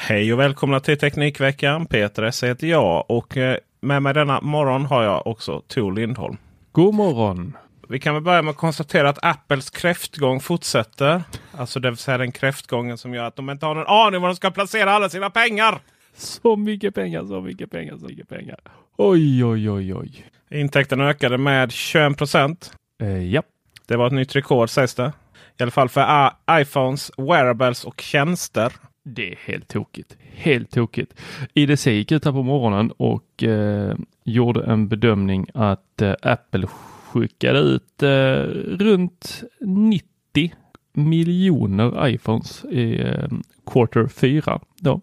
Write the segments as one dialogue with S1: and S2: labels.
S1: Hej och välkomna till Teknikveckan. Peter S heter jag och eh, med mig denna morgon har jag också Tor Lindholm.
S2: God morgon!
S1: Vi kan väl börja med att konstatera att Apples kräftgång fortsätter. Alltså det vill säga den kräftgången som gör att de inte har någon aning var de ska placera alla sina pengar.
S2: Så mycket pengar, så mycket pengar, så mycket pengar. Oj, oj, oj, oj.
S1: Intäkterna ökade med 21 procent.
S2: Eh, ja,
S1: Det var ett nytt rekord sägs det. I alla fall för iPhones, wearables och tjänster
S2: det är helt tokigt. Helt tokigt. IDC gick ut här på morgonen och eh, gjorde en bedömning att eh, Apple skickade ut eh, runt 90 miljoner iPhones i eh, quarter 4. Då.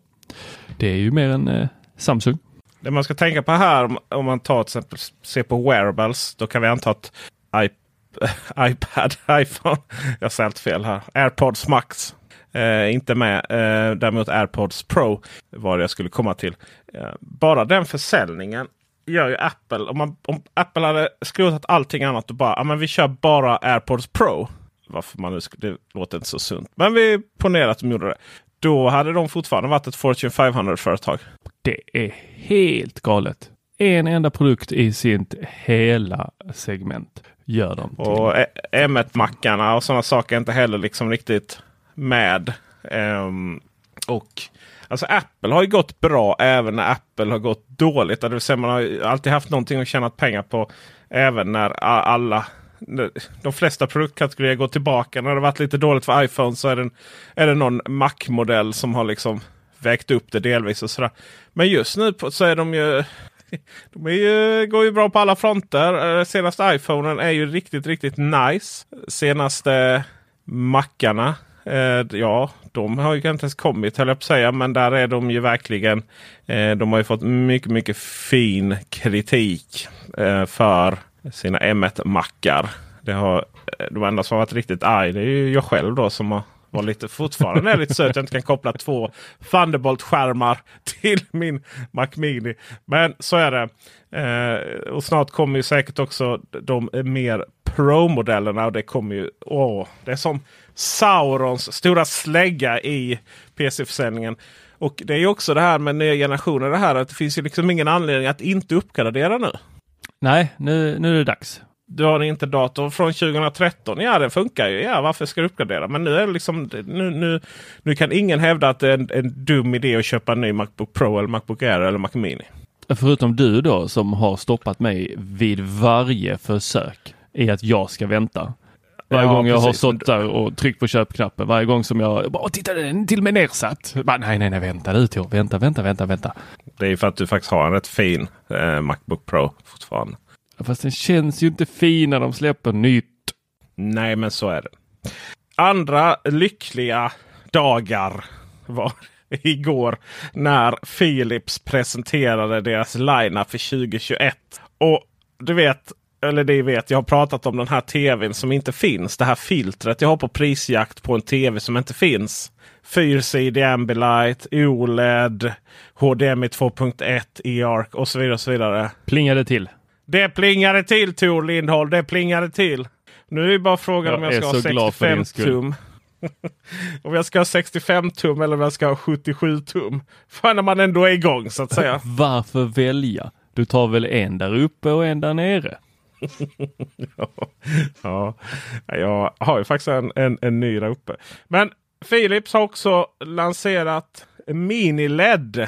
S2: Det är ju mer än eh, Samsung.
S1: Det man ska tänka på här om, om man tar till exempel ser på wearables. Då kan vi anta att iPad, iPhone. Jag säger allt fel här. AirPods Max. Eh, inte med. Eh, däremot AirPods Pro var det jag skulle komma till. Eh, bara den försäljningen gör ju Apple. Om, man, om Apple hade skrotat allting annat och bara ah, men vi kör bara AirPods Pro. Varför man nu det låter inte så sunt. Men vi ponerar att de gjorde det. Då hade de fortfarande varit ett Fortune 500-företag.
S2: Det är helt galet. En enda produkt i sitt hela segment gör de. Till.
S1: Och E- M1-mackarna och sådana saker är inte heller liksom riktigt med. Um, och alltså Apple har ju gått bra även när Apple har gått dåligt. Det vill säga man har alltid haft någonting att tjäna pengar på. Även när alla de flesta produktkategorier går tillbaka. När det varit lite dåligt för iPhone så är det, är det någon Mac-modell som har liksom vägt upp det delvis. och sådär. Men just nu så är de ju de är ju, går ju bra på alla fronter. Eh, senaste iPhonen är ju riktigt, riktigt nice. Senaste Macarna. Eh, ja, de har ju inte ens kommit höll jag på att säga. Men där är de ju verkligen. Eh, de har ju fått mycket, mycket fin kritik eh, för sina M1-mackar. Det har, eh, de enda som har varit riktigt arg det är ju jag själv då som har var lite, fortfarande är lite söt att jag inte kan koppla två Thunderbolt-skärmar till min Mac Mini. Men så är det. Eh, och snart kommer ju säkert också de mer Pro-modellerna. Och det kommer ju... Åh, det är som Saurons stora slägga i PC-försäljningen. Och det är ju också det här med nya generationer. Det här att det finns ju liksom ingen anledning att inte uppgradera nu.
S2: Nej, nu, nu är det dags.
S1: Du har en interdator från 2013. Ja, den funkar ju. Ja, varför ska du uppgradera? Men nu är det liksom nu, nu, nu kan ingen hävda att det är en, en dum idé att köpa en ny Macbook Pro eller Macbook Air eller Mac Mini.
S2: Förutom du då som har stoppat mig vid varje försök i att jag ska vänta. Varje
S1: Ja,
S2: gång jag har
S1: precis.
S2: stått där och tryckt på köpknappen, varje gång som jag bara titta den är till och med nedsatt. Bara, nej, nej, nej, vänta du Tor, vänta, vänta, vänta, vänta.
S1: Det är för att du faktiskt har en rätt fin eh, Macbook Pro fortfarande.
S2: Fast den känns ju inte fin när de släpper nytt.
S1: Nej, men så är det. Andra lyckliga dagar var igår när Philips presenterade deras lineup för 2021. Och du vet, eller det vet, jag har pratat om den här tvn som inte finns. Det här filtret jag har på prisjakt på en tv som inte finns. Fyrsidig Ambilight, OLED, HDMI 2.1, EARC och så vidare. Och så vidare.
S2: Plingade till.
S1: Det plingade till Tor Lindholm. Det plingade till. Nu är det bara frågan
S2: Jag
S1: om jag ska ha
S2: så glad för
S1: 65
S2: din skull.
S1: tum. om jag ska ha 65 tum eller om jag ska ha 77 tum. För när man ändå är igång så att säga.
S2: Varför välja? Du tar väl en där uppe och en där nere?
S1: ja, jag har ju faktiskt en, en, en ny där uppe. Men
S3: Philips har också lanserat Mini-LED.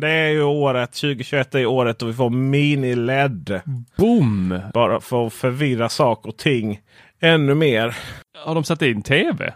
S3: Det är ju året 2021 är året då vi får Mini-LED.
S2: Boom!
S3: Bara för att förvirra saker och ting ännu mer.
S2: Har de satt in tv?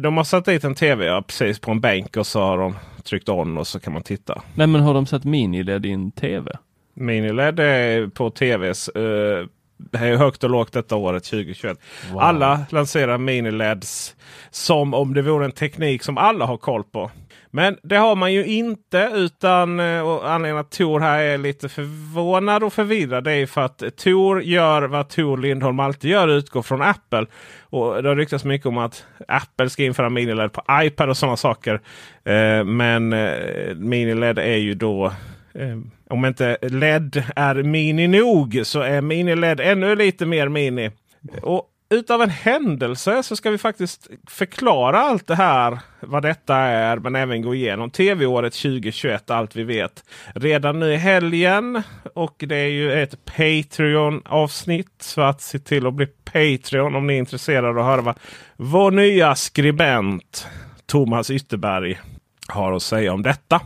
S3: De har satt dit en tv ja, precis på en bänk och så har de tryckt on och så kan man titta.
S2: Nej men har de satt mini-LED i en tv?
S3: Mini-LED är på tvs. Uh, det är högt och lågt detta året 2021.
S2: Wow.
S3: Alla lanserar mini-LEDs som om det vore en teknik som alla har koll på. Men det har man ju inte utan eh, och anledningen att Tor här är lite förvånad och förvirrad. Det är för att Tor gör vad Tor Lindholm alltid gör, utgår från Apple. Och Det har ryktats mycket om att Apple ska införa MiniLED på iPad och sådana saker. Eh, men eh, är ju då eh, om inte LED är mini nog så är mini-LED ännu lite mer mini. Och utav en händelse så ska vi faktiskt förklara allt det här. Vad detta är men även gå igenom tv-året 2021. Allt vi vet. Redan nu i helgen. Och det är ju ett Patreon avsnitt. Så att se till att bli Patreon om ni är intresserade av att höra vad vår nya skribent Thomas Ytterberg har att säga om detta.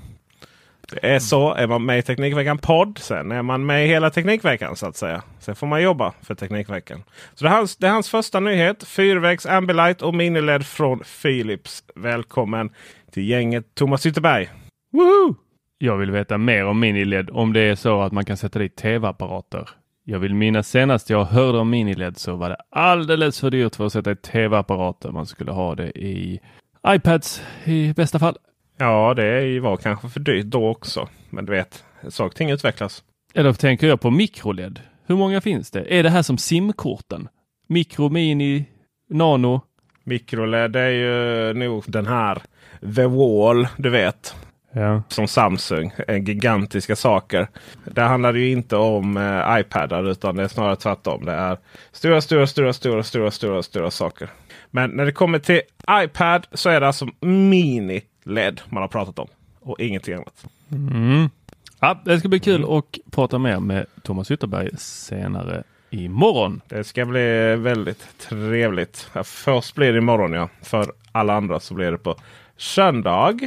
S3: Det är så. Är man med i Teknikveckan podd, sen är man med i hela Teknikveckan så att säga. Sen får man jobba för Teknikveckan. Så det är hans, det är hans första nyhet. Fyrvägs Ambilight och Miniled från Philips. Välkommen till gänget Thomas Ytterberg.
S2: Woohoo! Jag vill veta mer om miniled om det är så att man kan sätta dit tv-apparater. Jag vill minnas senast jag hörde om miniled så var det alldeles för dyrt för att sätta i tv-apparater. Man skulle ha det i iPads i bästa fall.
S3: Ja, det var kanske för dyrt då också. Men du vet, saker och ting utvecklas.
S2: Eller tänker jag på mikroled. Hur många finns det? Är det här som simkorten? Mikro, mini, nano?
S3: Mikroled är ju nog den här The Wall, du vet.
S2: Ja.
S3: Som Samsung. Gigantiska saker. Det handlar ju inte om eh, iPadar utan det är snarare tvärtom. Det är stora, stora, stora, stora, stora, stora, stora saker. Men när det kommer till iPad så är det alltså mini LED man har pratat om. Och ingenting annat.
S2: Mm. Ja, det ska bli kul att prata mer med Thomas Ytterberg senare imorgon.
S3: Det ska bli väldigt trevligt. Först blir det imorgon ja. För alla andra så blir det på söndag.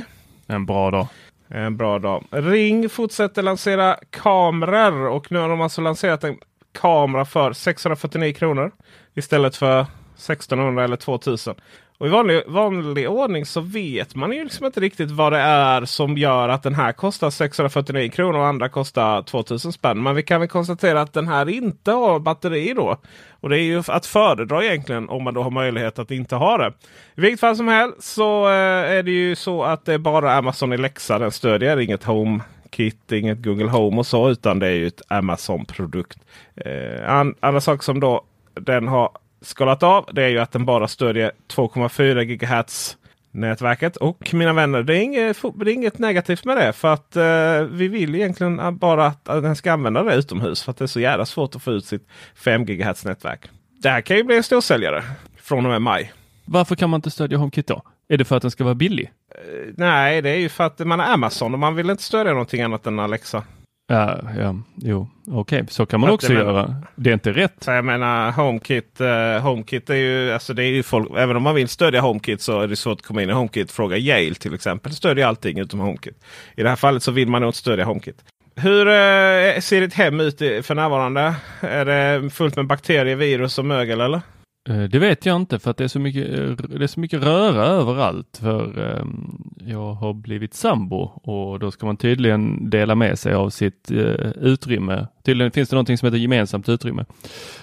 S2: En bra dag.
S3: En bra dag. Ring fortsätter lansera kameror och nu har de alltså lanserat en kamera för 649 kronor istället för 1600 eller 2000. Och i vanlig, vanlig ordning så vet man ju liksom inte riktigt vad det är som gör att den här kostar 649 kronor och andra kostar 2000 spänn. Men vi kan väl konstatera att den här inte har batteri då. Och det är ju att föredra egentligen om man då har möjlighet att inte ha det. I vilket fall som helst så eh, är det ju så att det är bara Amazon Alexa den stödjer. Inget Home Kit, inget Google Home och så. Utan det är ju ett Amazon-produkt. Eh, andra saker som då den har skalat av det är ju att den bara stödjer 2,4 GHz nätverket. Och mina vänner, det är inget, det är inget negativt med det. För att eh, vi vill egentligen bara att den ska använda det utomhus. För att det är så jävla svårt att få ut sitt 5 GHz nätverk. Det här kan ju bli en storsäljare från och med maj.
S2: Varför kan man inte stödja HomeKit då? Är det för att den ska vara billig?
S3: Eh, nej, det är ju för att man är Amazon och man vill inte stödja någonting annat än Alexa.
S2: Ja, ja jo, okej, okay. så kan man också
S3: menar,
S2: göra. Det är inte rätt.
S3: Jag menar HomeKit, uh, HomeKit är ju, alltså det är ju folk, även om man vill stödja HomeKit så är det svårt att komma in i HomeKit. Fråga Yale till exempel, stödjer allting utom HomeKit. I det här fallet så vill man nog inte stödja HomeKit. Hur uh, ser ditt hem ut för närvarande? Är det fullt med bakterier, virus och mögel eller?
S2: Det vet jag inte för att det är så mycket, det är så mycket röra överallt. För um, jag har blivit sambo och då ska man tydligen dela med sig av sitt uh, utrymme. Tydligen finns det någonting som heter gemensamt utrymme.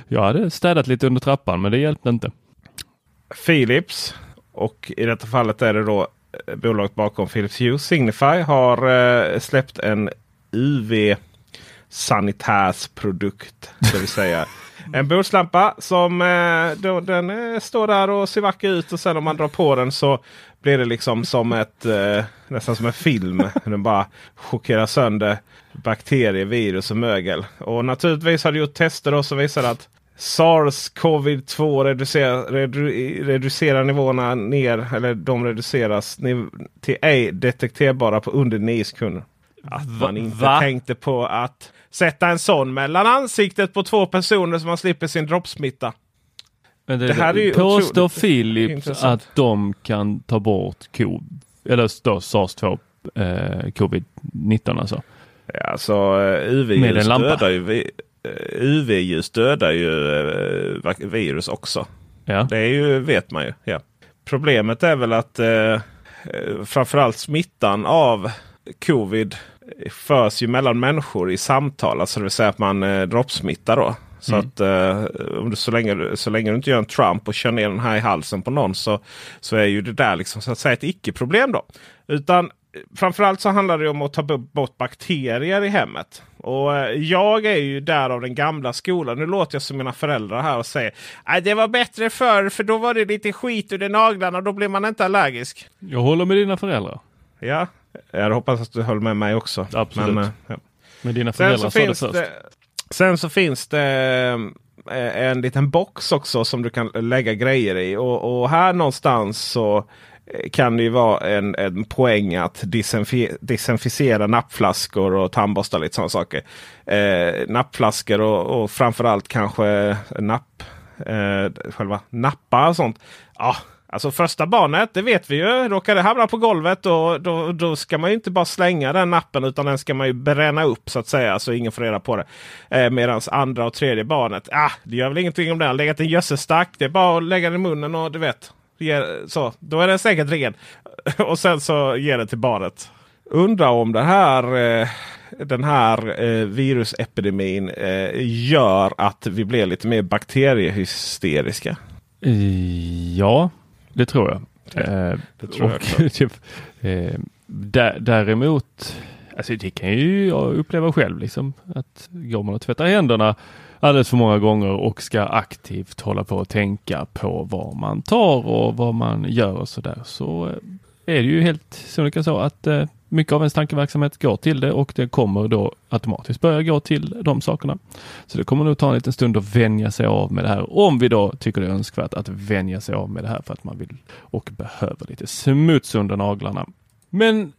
S2: Jag hade städat lite under trappan men det hjälpte inte.
S3: Philips och i detta fallet är det då bolaget bakom Philips Hue, Signify, har släppt en UV sanitärprodukt. Det vill säga en bordslampa som eh, då, den eh, står där och ser vacker ut och sen om man drar på den så blir det liksom som ett eh, nästan som en film. den bara chockerar sönder bakterier, virus och mögel. Och naturligtvis har det gjort tester som visar att SARS-CoV-2 reducerar, redu, reducerar nivåerna ner, eller de reduceras till ej detekterbara på under 9 sekunder. Att man inte Va? tänkte på att sätta en sån mellan ansiktet på två personer så man slipper sin droppsmitta.
S2: Men det,
S1: Det här är ju
S2: påstår Philips att de kan ta bort covid, eller då SARS-2 eh, covid-19 alltså.
S1: Ja, Alltså eh, UV-ljus dödar ju, eh, UV-ljus dödar ju eh, virus också.
S2: Ja.
S1: Det är ju, vet man ju. Ja. Problemet är väl att eh, eh, framförallt smittan av covid förs ju mellan människor i samtal. Alltså det vill säga att man eh, droppsmittar då. Så
S2: Mm.
S1: att eh, om du, så, länge, så länge du inte gör en Trump och kör ner den här i halsen på någon så, så är ju det där liksom så att säga ett icke-problem då. Utan framförallt så handlar det om att ta bort bakterier i hemmet. Och eh, jag är ju där av den gamla skolan. Nu låter jag som mina föräldrar här och säger att det var bättre förr för då var det lite skit ur naglarna och då blir man inte allergisk.
S2: Jag håller med dina föräldrar.
S1: Ja, jag hoppas att du höll med mig också.
S2: Absolut.
S1: Men, eh, ja.
S2: Men dina föräldrar sa det först.
S1: det, sen så finns det eh, en liten box också som du kan lägga grejer i. Och, och här någonstans så eh, kan det ju vara en, en poäng att desinficera nappflaskor och tandborstar lite sådana saker. Eh, nappflaskor och, och framförallt kanske napp, eh, själva nappar och sånt. Ja, Alltså första barnet, det vet vi ju. Råkar det hamna på golvet då, då, då ska man ju inte bara slänga den nappen utan den ska man ju bränna upp så att säga. Så ingen får reda på det. Eh, Medan andra och tredje barnet, ah, det gör väl ingenting om den har legat i en gödselstack. Det är bara att lägga den i munnen och du vet. Så, då är den säkert ren. och sen så ger det till barnet. Undrar om det här, eh, den här eh, virusepidemin eh, gör att vi blir lite mer bakteriehysteriska.
S2: Ja, det tror jag. Eh,
S1: det tror jag
S2: och, typ, eh, dä- däremot, alltså det kan ju jag uppleva själv liksom. Att går man och tvättar händerna alldeles för många gånger och ska aktivt hålla på och tänka på vad man tar och vad man gör och sådär så eh, är det ju helt sonika så att eh, mycket av ens tankeverksamhet går till det och det kommer då automatiskt börja gå till de sakerna. Så det kommer nog ta en liten stund att vänja sig av med det här. Om vi då tycker det är önskvärt att vänja sig av med det här för att man vill och behöver lite smuts under naglarna. Men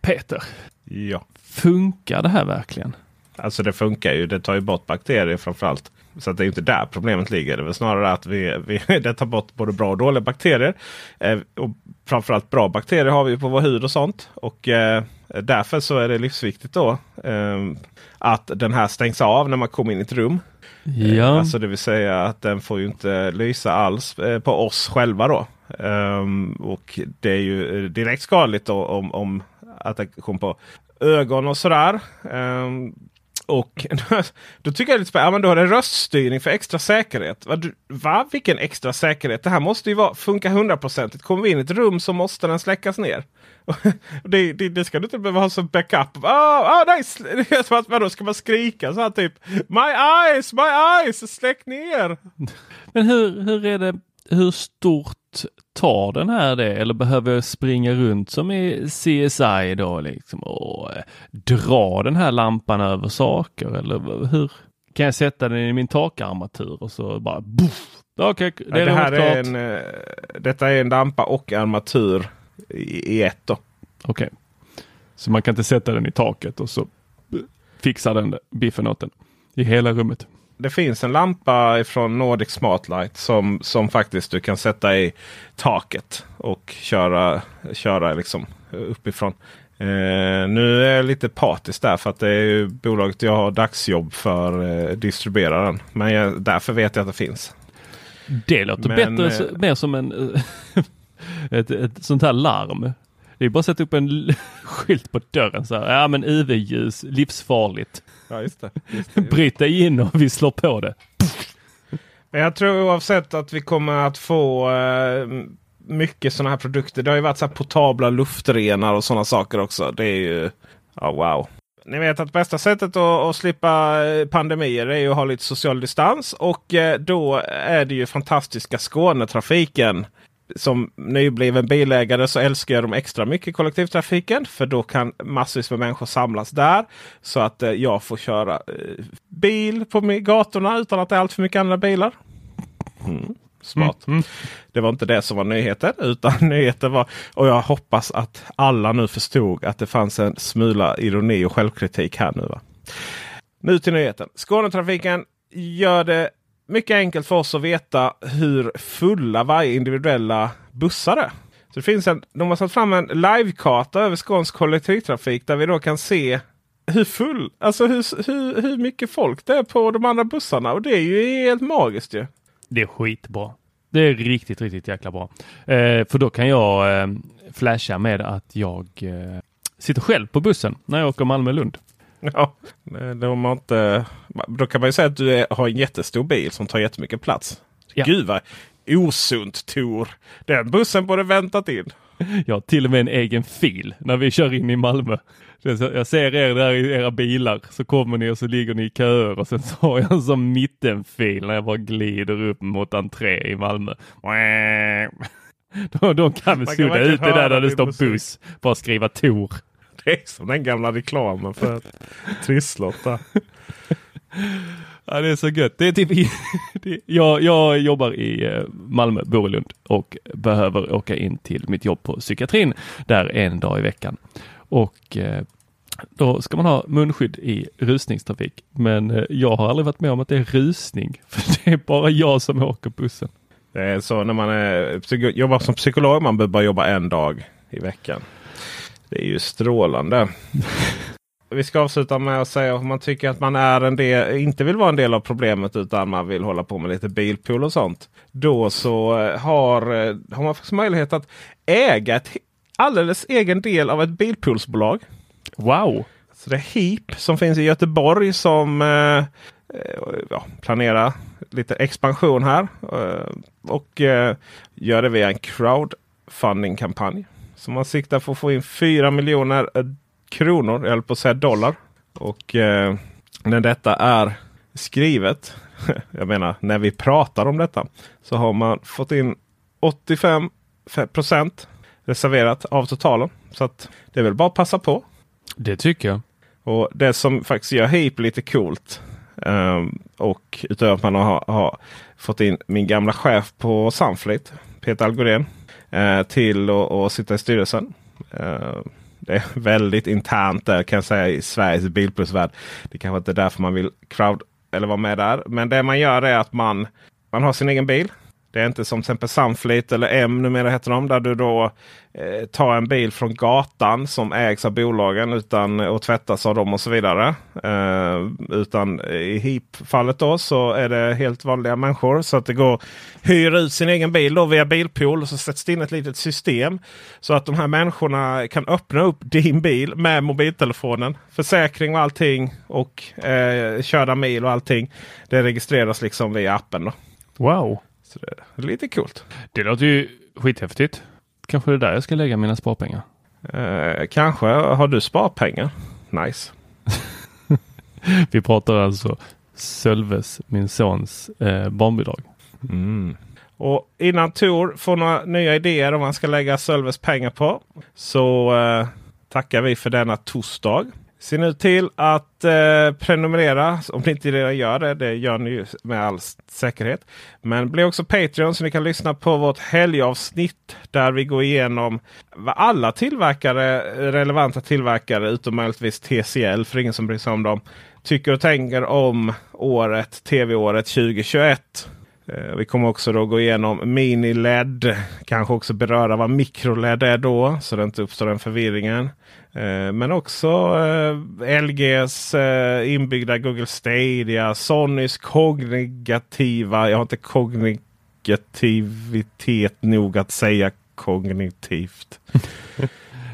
S2: Peter,
S1: Ja.
S2: funkar det här verkligen?
S1: Alltså det funkar ju. Det tar ju bort bakterier framförallt. Så att det är inte där problemet ligger. Det är snarare att vi, vi, det tar bort både bra och dåliga bakterier. Eh, och framförallt bra bakterier har vi på vår hud och sånt. Och eh, därför så är det livsviktigt då eh, att den här stängs av när man kommer in i ett rum.
S2: Ja,
S1: Alltså det vill säga att den får ju inte lysa alls eh, på oss själva då. Ehm, och det är ju eh, direkt skadligt då, om, om attackation på ögon och sådär. Ehm, och då tycker jag det är lite spännande. Ja, men då har det röststyrning för extra säkerhet. Va? Du, va? Vilken extra säkerhet? Det här måste ju vara, funka hundraprocentigt. Kommer vi in i ett rum så måste den släckas ner. Och det, det, det ska du inte behöva ha som backup. Oh, oh, nice. Det är som att vadå, ska man skrika så här typ My eyes, my eyes, släck ner!
S2: men hur, hur är det, hur stort tar den här det eller behöver jag springa runt som i CSI då liksom och eh, dra den här lampan över saker eller hur kan jag sätta den i min takarmatur och så bara boff. Okej, det
S1: Ja, det här är
S2: klart.
S1: en, eh, detta är en lampa och armatur i, i ett. Då.
S2: Okej. Så man kan inte sätta den i taket och så fixar den biffen åt den i hela rummet.
S1: Det finns en lampa från Nordic Smartlight som, som faktiskt du kan sätta i taket och köra, köra liksom uppifrån. Eh, nu är jag lite partisk där för att det är ju bolaget jag har dagsjobb för eh, distribuera den. Men jag, därför vet jag att det finns.
S2: Det låter
S1: Men,
S2: bättre,
S1: eh,
S2: mer som en ett, ett sånt här larm. Det är bara att sätta upp en skylt på dörren så här. Ja men UV-ljus, livsfarligt.
S1: Ja, just det. Just det, just.
S2: Bryt dig in och vi slår på det.
S1: Men jag tror oavsett att vi kommer att få eh, mycket sådana här produkter. Det har ju varit så här portabla luftrenar och sådana saker också. Det är ju ja, wow. Ni vet att bästa sättet att, att slippa eh, pandemier är ju att ha lite social distans. Och eh, då är det ju fantastiska Skånetrafiken. Som nybliven bilägare så älskar jag dem extra mycket kollektivtrafiken. För då kan massvis med människor samlas där. Så att eh, jag får köra eh, bil på gatorna utan att det är allt för mycket andra bilar. Mm, smart. Det var inte det som var nyheten. Utan nyheten var, och jag hoppas att alla nu förstod att det fanns en smula ironi och självkritik här nu. Va? Nu till nyheten. Skånetrafiken gör det mycket enkelt för oss att veta hur fulla varje individuella bussar är. Så det finns en, de har satt fram en livekarta över skånsk kollektivtrafik där vi då kan se hur full, alltså hur, hur, hur mycket folk det är på de andra bussarna. Och det är ju helt magiskt ju.
S2: Det är skitbra. Det är riktigt, riktigt jäkla bra. Eh, för då kan jag eh, flasha med att jag eh, sitter själv på bussen när jag åker Malmö-Lund.
S1: Ja, de har inte, då kan man ju säga att du är, har en jättestor bil som tar jättemycket plats. Ja. Gud vad osunt Tor! Den bussen borde väntat in.
S2: Jag har till och med en egen fil när vi kör in i Malmö. Jag ser er där i era bilar så kommer ni och så ligger ni i köer och sen så har jag en sån mittenfil när jag bara glider upp mot entré i Malmö. De, de kan väl sudda ut det där där det står buss. Bara skriva Tor.
S1: Det är som den gamla reklamen för trisslotta.
S2: Ja, det är så gött. Det är typ, jag, jag jobbar i eh, Malmö, bor i Lund och behöver åka in till mitt jobb på psykiatrin där en dag i veckan. Och eh, då ska man ha munskydd i rusningstrafik. Men eh, jag har aldrig varit med om att det är rusning. För det är bara jag som åker bussen.
S1: Det är så när man är, jobbar som psykolog. Man behöver bara jobba en dag i veckan. Det är ju strålande. Vi ska avsluta med att säga om man tycker att man är en del, inte vill vara en del av problemet utan man vill hålla på med lite bilpool och sånt. Då så har, har man faktiskt möjlighet att äga ett alldeles egen del av ett bilpoolsbolag.
S2: Wow!
S1: Så det är HEAP som finns i Göteborg som eh, ja, planerar lite expansion här. Eh, och eh, gör det via en crowdfunding-kampanj. Så man siktar på att få in 4 miljoner kronor, jag höll på att säga dollar. Och eh, när detta är skrivet, jag menar när vi pratar om detta, så har man fått in 85 procent reserverat av totalen. Så att det är väl bara att passa på.
S2: Det tycker jag.
S1: Och det som faktiskt gör HIP lite coolt um, och utöver att man har, har, fått in min gamla chef på Sunfleet, Peter Algorén, Eh, till att sitta i styrelsen. Eh, det är väldigt internt där kan jag säga i Sveriges bilplusvärld. Det kanske inte är därför man vill crowd eller vara med där. Men det man gör är att man, man har sin egen bil. Det är inte som till exempel Sunfleet eller M numera heter de. Där du då eh, tar en bil från gatan som ägs av bolagen utan, och tvättas av dem och så vidare. Eh, utan i HIP-fallet då så är det helt vanliga människor. Så att det går hyra ut sin egen bil då via Bilpool. Och så sätts det in ett litet system. Så att de här människorna kan öppna upp din bil med mobiltelefonen. Försäkring och allting och eh, körda mil och allting. Det registreras liksom via appen. Då.
S2: Wow!
S1: Så det är lite coolt.
S2: Det låter ju skithäftigt. Kanske det är där jag ska lägga mina sparpengar.
S1: Eh, kanske. Har du sparpengar? Nice.
S2: Vi pratar alltså Sölves, min sons eh, barnbidrag.
S1: Mm. Och innan Tor får några nya idéer om vad han ska lägga Sölves pengar på så eh, tackar vi för denna torsdag. Se nu till att eh, prenumerera om ni inte redan gör det. Det gör ni med all säkerhet. Men bli också Patreon så ni kan lyssna på vårt helgavsnitt där vi går igenom vad alla tillverkare, relevanta tillverkare utom möjligtvis TCL för ingen som bryr sig om dem, tycker och tänker om året, tv-året 2021. Eh, vi kommer också då gå igenom mini-LED. Kanske också beröra vad mikro-LED är då så det inte uppstår den förvirringen. Eh, men också eh, LGs inbyggda Google Stadia, Sonys kognitiva. Jag har inte kognitivitet nog att säga kognitivt.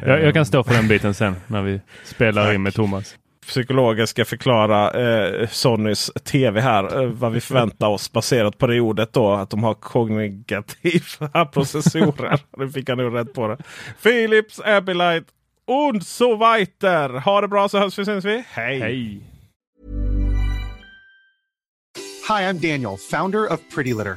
S2: jag, jag, kan stå för den biten sen när vi spelar Tack. in med Thomas.
S1: Psykologer ska förklara eh, Sonys tv här. Eh, vad vi förväntar oss baserat på det ordet då. Att de har kognitiva processorer. nu fick jag nog rätt på det. Philips Abilite und so weiter. Ha det bra så hörs vi syns vi. Hej!
S2: Hej!
S4: Hi, I'm Daniel, founder of Pretty Litter.